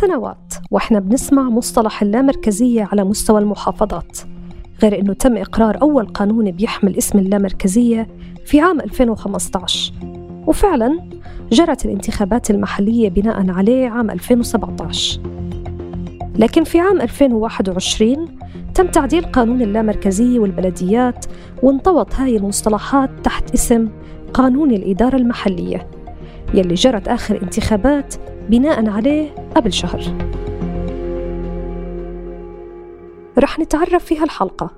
سنوات وإحنا بنسمع مصطلح اللامركزية على مستوى المحافظات غير إنه تم إقرار أول قانون بيحمل اسم اللامركزية في عام 2015 وفعلا جرت الانتخابات المحلية بناء عليه عام 2017 لكن في عام 2021 تم تعديل قانون اللامركزية والبلديات وانطوت هاي المصطلحات تحت اسم قانون الإدارة المحلية يلي جرت آخر انتخابات بناء عليه قبل شهر رح نتعرف في هالحلقة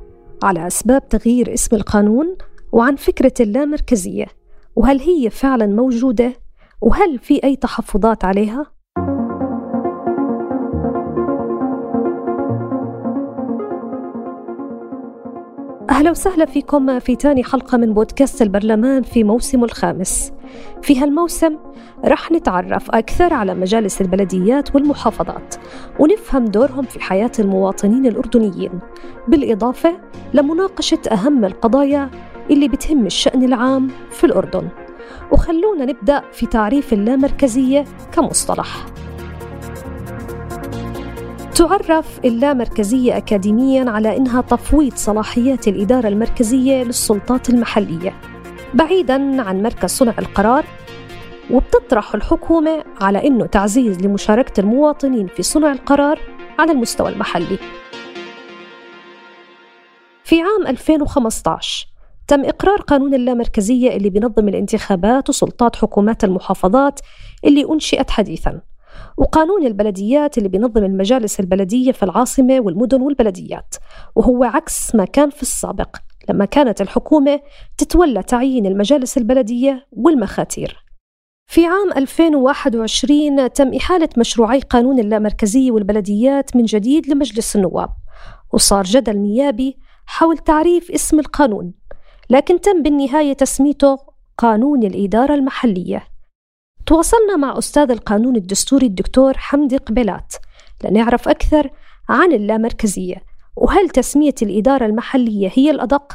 على أسباب تغيير اسم القانون وعن فكرة اللامركزية وهل هي فعلا موجودة وهل في أي تحفظات عليها؟ أهلا وسهلا فيكم في تاني حلقة من بودكاست البرلمان في موسمه الخامس في هالموسم رح نتعرف أكثر على مجالس البلديات والمحافظات ونفهم دورهم في حياة المواطنين الأردنيين بالإضافة لمناقشة أهم القضايا اللي بتهم الشأن العام في الأردن. وخلونا نبدأ في تعريف اللامركزية كمصطلح. تعرف اللامركزية أكاديميا على إنها تفويض صلاحيات الإدارة المركزية للسلطات المحلية. بعيدا عن مركز صنع القرار وبتطرح الحكومة على إنه تعزيز لمشاركة المواطنين في صنع القرار على المستوى المحلي. في عام 2015 تم إقرار قانون اللامركزية اللي بينظم الانتخابات وسلطات حكومات المحافظات اللي أنشئت حديثاً وقانون البلديات اللي بينظم المجالس البلدية في العاصمة والمدن والبلديات وهو عكس ما كان في السابق. لما كانت الحكومة تتولى تعيين المجالس البلدية والمخاتير. في عام 2021 تم إحالة مشروعي قانون اللامركزية والبلديات من جديد لمجلس النواب وصار جدل نيابي حول تعريف اسم القانون لكن تم بالنهاية تسميته قانون الإدارة المحلية. تواصلنا مع أستاذ القانون الدستوري الدكتور حمدي قبلات لنعرف أكثر عن اللامركزية وهل تسمية الإدارة المحلية هي الأدق؟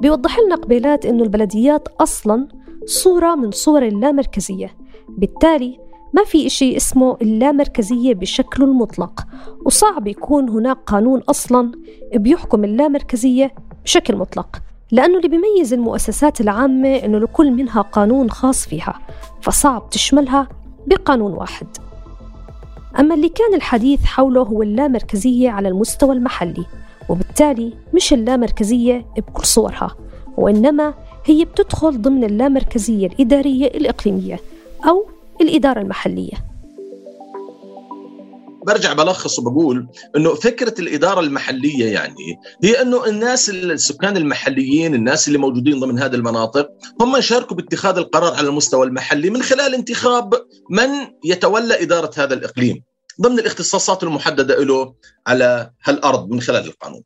بيوضح لنا قبيلات أنه البلديات أصلاً صورة من صور اللامركزية بالتالي ما في إشي اسمه اللامركزية بشكله المطلق وصعب يكون هناك قانون أصلاً بيحكم اللامركزية بشكل مطلق لأنه اللي بيميز المؤسسات العامة أنه لكل منها قانون خاص فيها فصعب تشملها بقانون واحد أما اللي كان الحديث حوله هو اللامركزية على المستوى المحلي وبالتالي مش اللامركزية بكل صورها وإنما هي بتدخل ضمن اللامركزية الإدارية الإقليمية أو الإدارة المحلية. برجع بلخص وبقول إنه فكرة الإدارة المحلية يعني هي إنه الناس السكان المحليين الناس اللي موجودين ضمن هذه المناطق هم يشاركوا باتخاذ القرار على المستوى المحلي من خلال انتخاب من يتولى إدارة هذا الإقليم ضمن الاختصاصات المحددة له على هالأرض من خلال القانون.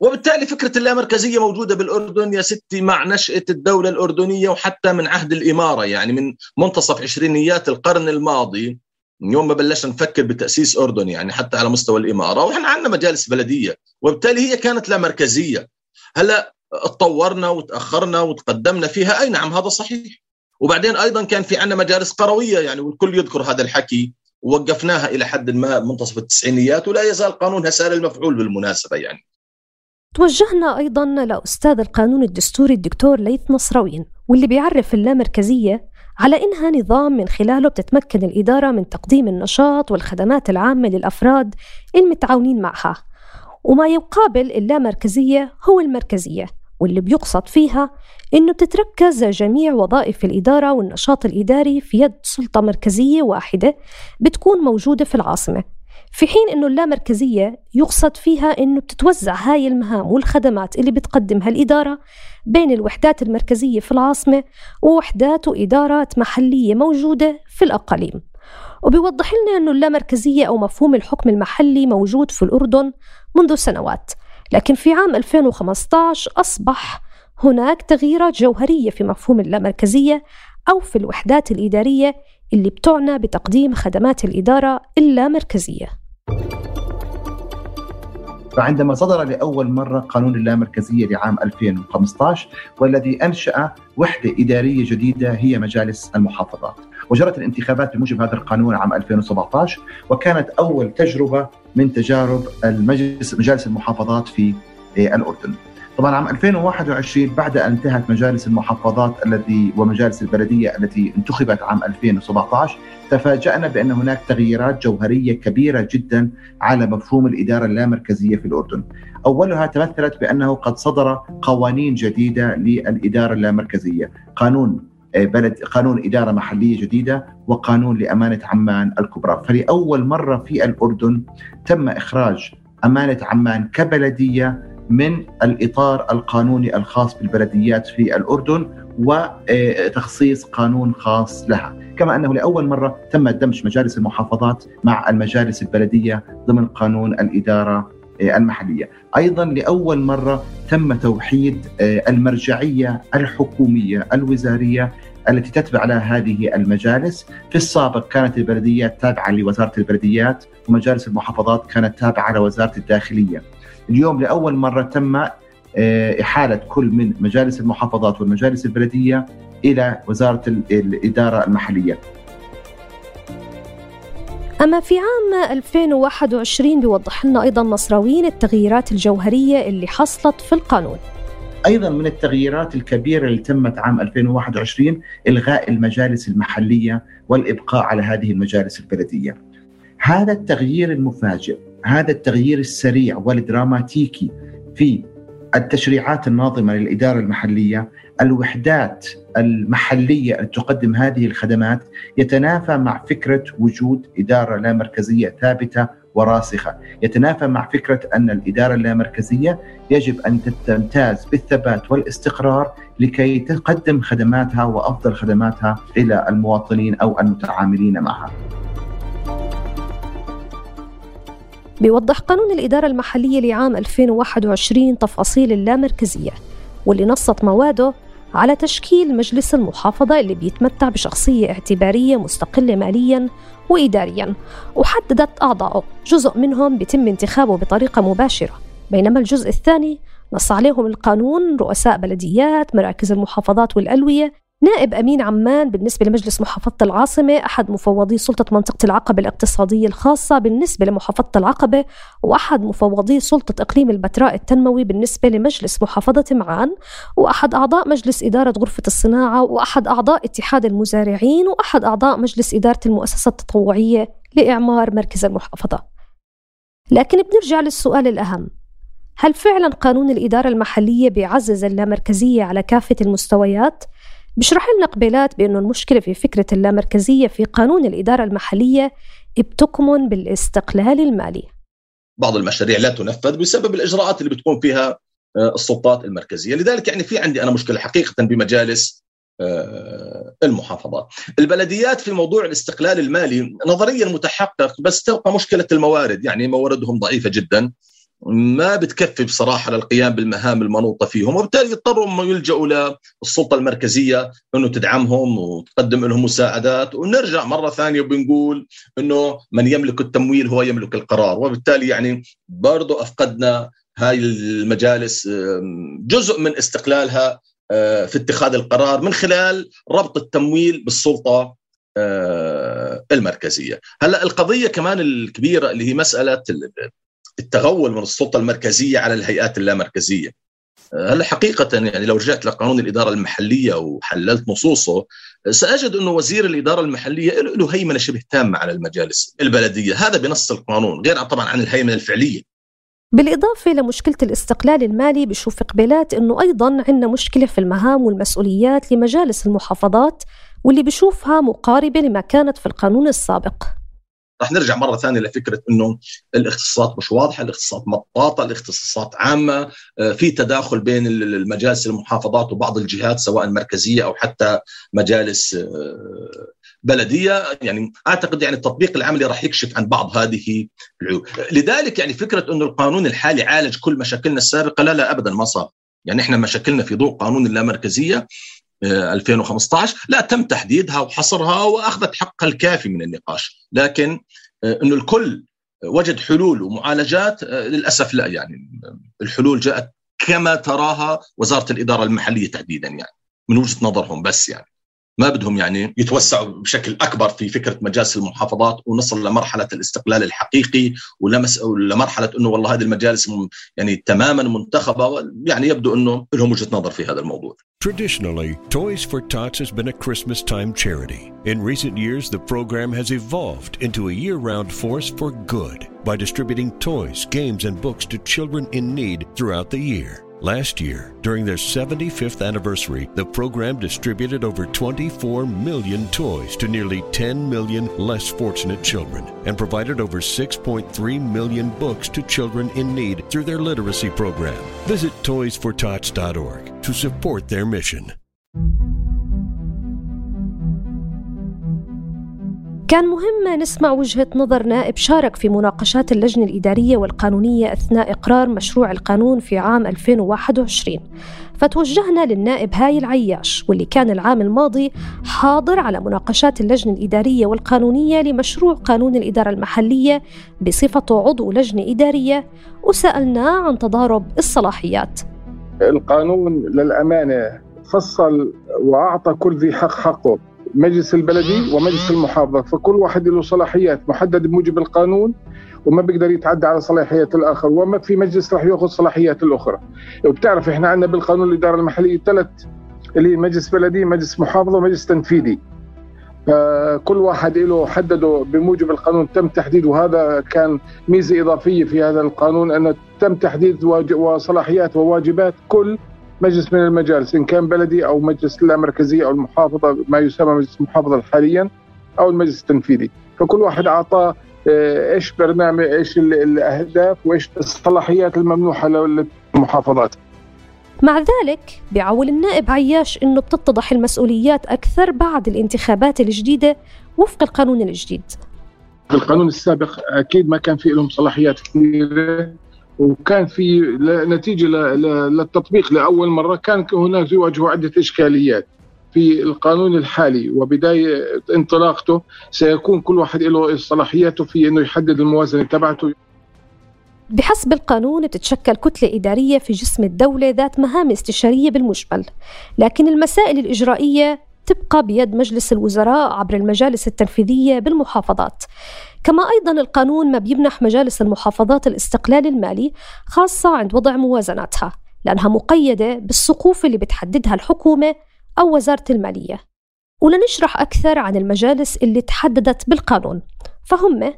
وبالتالي فكرة اللامركزية موجودة بالأردن يا ستي مع نشأة الدولة الأردنية وحتى من عهد الإمارة يعني من منتصف عشرينيات القرن الماضي من يوم ما بلشنا نفكر بتأسيس أردن يعني حتى على مستوى الإمارة وإحنا عندنا مجالس بلدية وبالتالي هي كانت لا مركزية. هلأ تطورنا وتأخرنا وتقدمنا فيها أي نعم هذا صحيح. وبعدين أيضا كان في عندنا مجالس قروية يعني والكل يذكر هذا الحكي. ووقفناها إلى حد ما منتصف التسعينيات ولا يزال قانونها سار المفعول بالمناسبة يعني. توجهنا أيضا لأستاذ القانون الدستوري الدكتور ليث نصراوين واللي بيعرف اللامركزية على إنها نظام من خلاله بتتمكن الإدارة من تقديم النشاط والخدمات العامة للأفراد المتعاونين معها. وما يقابل اللامركزية هو المركزية واللي بيقصد فيها إنه بتتركز جميع وظائف الإدارة والنشاط الإداري في يد سلطة مركزية واحدة بتكون موجودة في العاصمة. في حين أنه اللامركزية يقصد فيها أنه بتتوزع هاي المهام والخدمات اللي بتقدمها الإدارة بين الوحدات المركزية في العاصمة ووحدات وإدارات محلية موجودة في الأقاليم. وبيوضح لنا أنه اللامركزية أو مفهوم الحكم المحلي موجود في الأردن منذ سنوات لكن في عام 2015 أصبح هناك تغييرات جوهرية في مفهوم اللامركزية أو في الوحدات الإدارية اللي بتعنى بتقديم خدمات الإدارة اللامركزية. فعندما صدر لأول مرة قانون اللامركزية لعام 2015 والذي أنشأ وحدة إدارية جديدة هي مجالس المحافظات. وجرت الانتخابات بموجب هذا القانون عام 2017 وكانت أول تجربة من تجارب المجلس مجالس المحافظات في الأردن. طبعا عام 2021 بعد أن انتهت مجالس المحافظات التي ومجالس البلدية التي انتخبت عام 2017 تفاجأنا بأن هناك تغييرات جوهرية كبيرة جدا على مفهوم الإدارة اللامركزية في الأردن. أولها تمثلت بأنه قد صدر قوانين جديدة للإدارة اللامركزية، قانون آه، بلد قانون إدارة محلية جديدة وقانون لأمانة عمان الكبرى، فلأول مرة في الأردن تم إخراج أمانة عمان كبلدية من الإطار القانوني الخاص بالبلديات في الأردن وتخصيص قانون خاص لها. كما أنه لأول مرة تم دمج مجالس المحافظات مع المجالس البلدية ضمن قانون الإدارة المحلية، أيضا لأول مرة تم توحيد المرجعية الحكومية الوزارية التي تتبع لها هذه المجالس، في السابق كانت البلديات تابعة لوزارة البلديات ومجالس المحافظات كانت تابعة لوزارة الداخلية. اليوم لأول مرة تم آه، إحالة كل من مجالس المحافظات والمجالس البلدية إلى وزارة الإدارة المحلية. أما في عام 2021 بيوضح لنا أيضا نصراويين التغييرات الجوهرية اللي حصلت في القانون أيضا من التغييرات الكبيرة اللي تمت عام 2021 إلغاء المجالس المحلية والإبقاء على هذه المجالس البلدية. هذا التغيير المفاجئ هذا التغيير السريع والدراماتيكي في التشريعات الناظمة للإدارة المحلية الوحدات المحلية التي تقدم هذه الخدمات يتنافى مع فكرة وجود إدارة لا مركزية ثابتة وراسخة، يتنافى مع فكرة أن الإدارة اللامركزية يجب أن تمتاز بالثبات والاستقرار لكي تقدم خدماتها وأفضل خدماتها إلى المواطنين أو المتعاملين معها. بيوضح قانون الإدارة المحلية لعام 2021 تفاصيل اللامركزية واللي نصت مواده على تشكيل مجلس المحافظة اللي بيتمتع بشخصية اعتبارية مستقلة ماليا وإداريا وحددت أعضائه جزء منهم بيتم انتخابه بطريقة مباشرة. بينما الجزء الثاني نص عليهم القانون رؤساء بلديات مراكز المحافظات والألوية نائب أمين عمان بالنسبة لمجلس محافظة العاصمة أحد مفوضي سلطة منطقة العقبة الاقتصادية الخاصة بالنسبة لمحافظة العقبة وأحد مفوضي سلطة إقليم البتراء التنموي بالنسبة لمجلس محافظة معان وأحد أعضاء مجلس إدارة غرفة الصناعة وأحد أعضاء اتحاد المزارعين وأحد أعضاء مجلس إدارة المؤسسة التطوعية لإعمار مركز المحافظة لكن بنرجع للسؤال الأهم هل فعلا قانون الإدارة المحلية بيعزز اللامركزية على كافة المستويات؟ بشرح لنا قبيلات بأنه المشكلة في فكرة اللامركزية في قانون الإدارة المحلية بتكمن بالاستقلال المالي. بعض المشاريع لا تنفذ بسبب الإجراءات اللي بتكون فيها آه، السلطات المركزية. لذلك يعني في عندي أنا مشكلة حقيقة بمجالس آه، المحافظات. البلديات في موضوع الاستقلال المالي نظريا متحقق بس تبقى مشكلة الموارد يعني مواردهم ضعيفة جدا. ما بتكفي بصراحة للقيام بالمهام المنوطة فيهم وبالتالي يضطروا انه يلجؤوا للسلطة المركزية إنه تدعمهم وتقدم لهم مساعدات. ونرجع مرة ثانية وبنقول إنه من يملك التمويل هو يملك القرار وبالتالي يعني برضه أفقدنا هاي المجالس جزء من استقلالها آه، في اتخاذ القرار من خلال ربط التمويل بالسلطة آه، المركزية. هلأ القضية كمان الكبيرة اللي هي مسألة التغول من السلطة المركزية على الهيئات اللامركزية. هلا حقيقة يعني لو رجعت لقانون الإدارة المحلية وحللت نصوصه سأجد أنه وزير الإدارة المحلية له هيمنة شبه تامة على المجالس البلدية. هذا بنص القانون غير طبعا عن الهيمنة الفعلية. بالإضافة لمشكلة الاستقلال المالي بشوف قبيلات أنه أيضا عندنا مشكلة في المهام والمسؤوليات لمجالس المحافظات واللي بشوفها مقاربة لما كانت في القانون السابق. رح نرجع مرة ثانية لفكرة إنه الاختصاصات مش واضحة، الاختصاصات مطاطة، الاختصاصات عامة، آه، في تداخل بين المجالس المحافظات وبعض الجهات سواء مركزية أو حتى مجالس آه، بلدية، يعني أعتقد يعني التطبيق العملي راح يكشف عن بعض هذه العيوب، لذلك يعني فكرة إنه القانون الحالي عالج كل مشاكلنا السابقة لا لا ابدا ما صار، يعني إحنا مشاكلنا في ضوء قانون اللامركزية. 2015 لا تم تحديدها وحصرها وأخذت حقها الكافي من النقاش. لكن آه، إنه الكل وجد حلول ومعالجات آه، للأسف لا يعني الحلول جاءت كما تراها وزارة الإدارة المحلية تحديدا يعني من وجهة نظرهم بس يعني. ما بدهم يعني يتوسعوا بشكل اكبر في فكره مجالس المحافظات ونصل لمرحله الاستقلال الحقيقي ولمس لمرحله انه والله هذه المجالس يعني تماما منتخبه يعني يبدو انه لهم وجهه نظر في هذا الموضوع. Traditionally, Toys for Tots has been a Christmas time charity. In recent years, the program has evolved into a year round force for good by distributing toys, games, and books to children in need throughout the year. Last year, during their 75th anniversary, the program distributed over 24 million toys to nearly 10 million less fortunate children and provided over 6.3 million books to children in need through their literacy program. Visit toysfortots.org to support their mission. كان مهم نسمع وجهة نظر نائب شارك في مناقشات اللجنة الإدارية والقانونية أثناء إقرار مشروع القانون في عام 2021 فتوجهنا للنائب هاي العياش واللي كان العام الماضي حاضر على مناقشات اللجنة الإدارية والقانونية لمشروع قانون الإدارة المحلية بصفته عضو لجنة إدارية وسألناه عن تضارب الصلاحيات. القانون للأمانة فصل وأعطى كل ذي حق حقه. مجلس البلدي ومجلس المحافظة. فكل واحد له صلاحيات محددة بموجب القانون وما بيقدر يتعدى على صلاحيات الآخر. وما في مجلس راح يأخذ صلاحيات الأخرى. وبتعرف إحنا عندنا بالقانون الإدارة المحلية ثلاث اللي مجلس بلدي مجلس محافظة ومجلس تنفيذي. فكل واحد له حدده بموجب القانون. تم تحديد وهذا كان ميزة إضافية في هذا القانون أن تم تحديد وصلاحيات وواجبات كل مجلس من المجالس إن كان بلدي أو مجلس اللامركزيه أو المحافظة ما يسمى مجلس المحافظة حاليا أو المجلس التنفيذي. فكل واحد اعطاه إيش برنامج إيش الأهداف وإيش الصلاحيات الممنوحة للمحافظات. مع ذلك بيعول النائب عياش إنه بتتضح المسؤوليات أكثر بعد الانتخابات الجديدة وفق القانون الجديد. في القانون السابق أكيد ما كان في لهم صلاحيات كثيرة. وكان في نتيجة للتطبيق لأول مرة كان هناك يواجهوا عده إشكاليات في القانون الحالي وبداية انطلاقته. سيكون كل واحد له صلاحياته في إنه يحدد الموازنة تبعته. بحسب القانون بتتشكل كتلة إدارية في جسم الدولة ذات مهام استشارية بالمجمل لكن المسائل الإجرائية تبقى بيد مجلس الوزراء عبر المجالس التنفيذية بالمحافظات. كما أيضا القانون ما بيمنح مجالس المحافظات الاستقلال المالي خاصة عند وضع موازناتها لأنها مقيدة بالسقوف اللي بتحددها الحكومة أو وزارة المالية. ولنشرح أكثر عن المجالس اللي تحددت بالقانون. فهم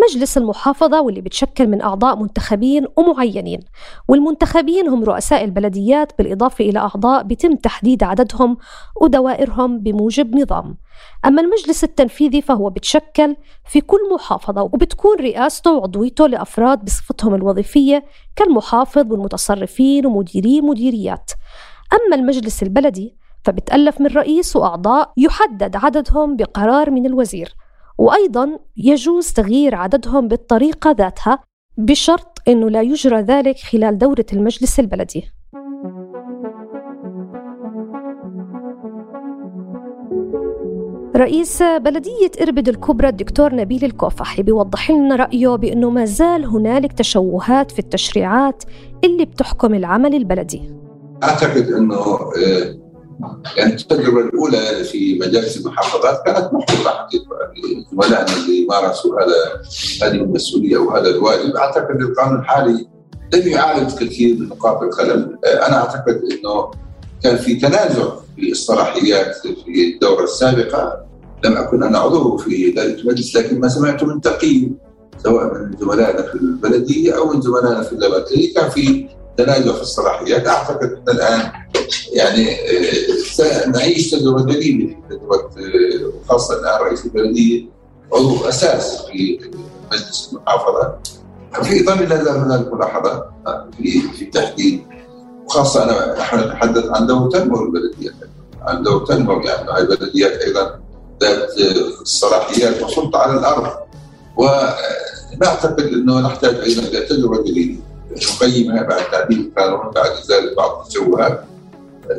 مجلس المحافظة واللي بتشكل من أعضاء منتخبين ومعينين. والمنتخبين هم رؤساء البلديات بالإضافة إلى أعضاء بتم تحديد عددهم ودوائرهم بموجب نظام. أما المجلس التنفيذي فهو بتشكل في كل محافظة وبتكون رئاسته وعضويته لأفراد بصفتهم الوظيفية كالمحافظ والمتصرفين ومديري مديريات. أما المجلس البلدي فبتألف من رئيس وأعضاء يحدد عددهم بقرار من الوزير. وأيضا يجوز تغيير عددهم بالطريقة ذاتها بشرط أنه لا يجرى ذلك خلال دورة المجلس البلدي. رئيس بلدية إربد الكبرى الدكتور نبيل الكوفحي بيوضح لنا رأيه بأنه ما زال هنالك تشوهات في التشريعات اللي بتحكم العمل البلدي. أعتقد أنه آه، يعني التجربة الأولى في مجالس المحافظات كانت محبطة حقيقة. زملائنا اللي مارسوا هذا هذه المسؤولية وهذا الواجب أعتقد القانون الحالي لم يعالج كثير من نقاط الخلل أنا أعتقد إنه كان في تنازع في الصلاحيات في الدورة السابقة. لم أكن أنا عضو في ذلك المجلس لكن ما سمعته من تقييم سواء من زملائنا في البلدية أو من زملائنا في اللامركزيه كان في تنازع في الصلاحيات. أعتقد إن الآن يعني آه، سنعيش تجربة جديدة تجربة آه، خاصة الآن رئيس البلدية عضو أساس في مجلس المحافظة. في ظل لا زال هناك ملاحظات في في تحديد وخاصة أنا نحن نتحدث عن دور تنمو البلديات عن دور تنمو يعني البلديات أيضا ذات الصلاحيات وسلطة على الأرض. ونعتقد إنه نحتاج أيضا إلى تجربة جديدة. نقيمها بعد تعديل القانون بعد ازاله بعض التشوهات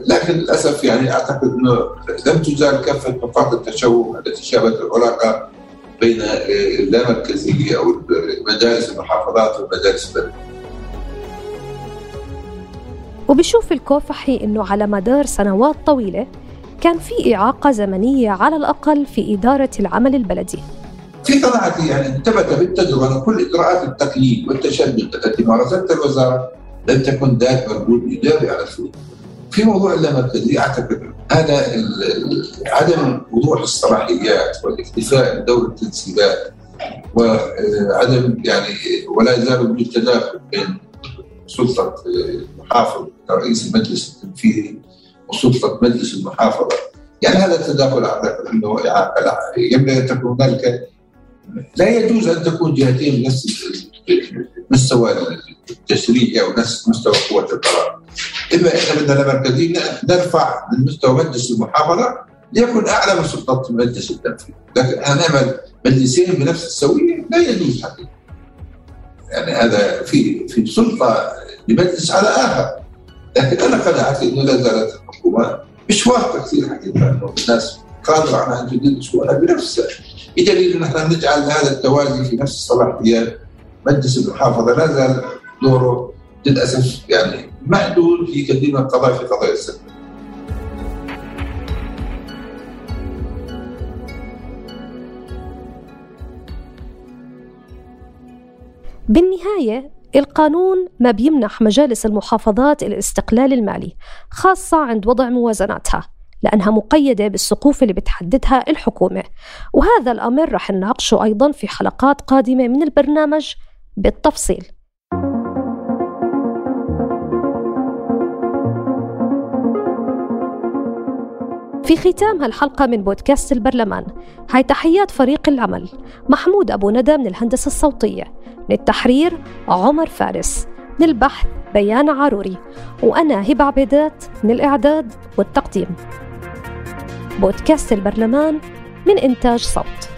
لكن للأسف يعني أعتقد أنه لم تزال كافة نقاط التشوه التي شابت العلاقة بين اللامركزية أو مجالس المحافظات والمجالس البلديه. وبشوف الكوفحي إنه على مدار سنوات طويلة كان في إعاقة زمنية على الأقل في إدارة العمل البلدي. في قناعتي يعني ثبت بالتجربة أن كل إجراءات التقليد والتشدد التي مارستها الوزارة لم تكن ذات مردود ايجابي على السوق. في موضوع اللامركزيه أعتقد هذا عدم وضوح الصلاحيات والاكتفاء بدور التنسيبات وعدم يعني ولا يزال وجود تداخل بين سلطة المحافظ رئيس المجلس التنفيذي وسلطة مجلس المحافظة يعني هذا التداخل أعتقد إنه ينبغي أن تكون هنالك لا يجوز أن تكون جهتين بنفس مستوى التشريعي أو نفس مستوى قوة القرار. إما إحنا بدنا مركزين نرفع من مستوى مجلس المحافظه ليكن أعلى من سلطه المجلس التنفيذي، لكن نعمل مجلسين بنفس السوية لا يجوز حقيقه. يعني هذا في في سلطة لمجلس على آخر. لكن أنا قناعتي إنه لا زالت الحكومة مش واثقه كثير حقيقه انه الناس قادرة على أن تدير شؤونها بنفسها بدليل أن إحنا نجعل هذا التوازي في نفس الصلاحيات مجلس المحافظة لا زال دوره للأسف يعني محدود في كثير من القضايا في قضايا السلم. بالنهاية القانون ما بيمنح مجالس المحافظات الاستقلال المالي خاصة عند وضع موازناتها لأنها مقيدة بالسقوف اللي بتحددها الحكومة. وهذا الأمر رح نناقشه أيضا في حلقات قادمة من البرنامج بالتفصيل. في ختام هالحلقة من بودكاست البرلمان هاي تحيات فريق العمل محمود أبو ندى من الهندسة الصوتية من التحرير عمر فارس من البحث بيان عاروري وأنا هبة عبيدات من الإعداد والتقديم. بودكاست البرلمان من إنتاج صوت.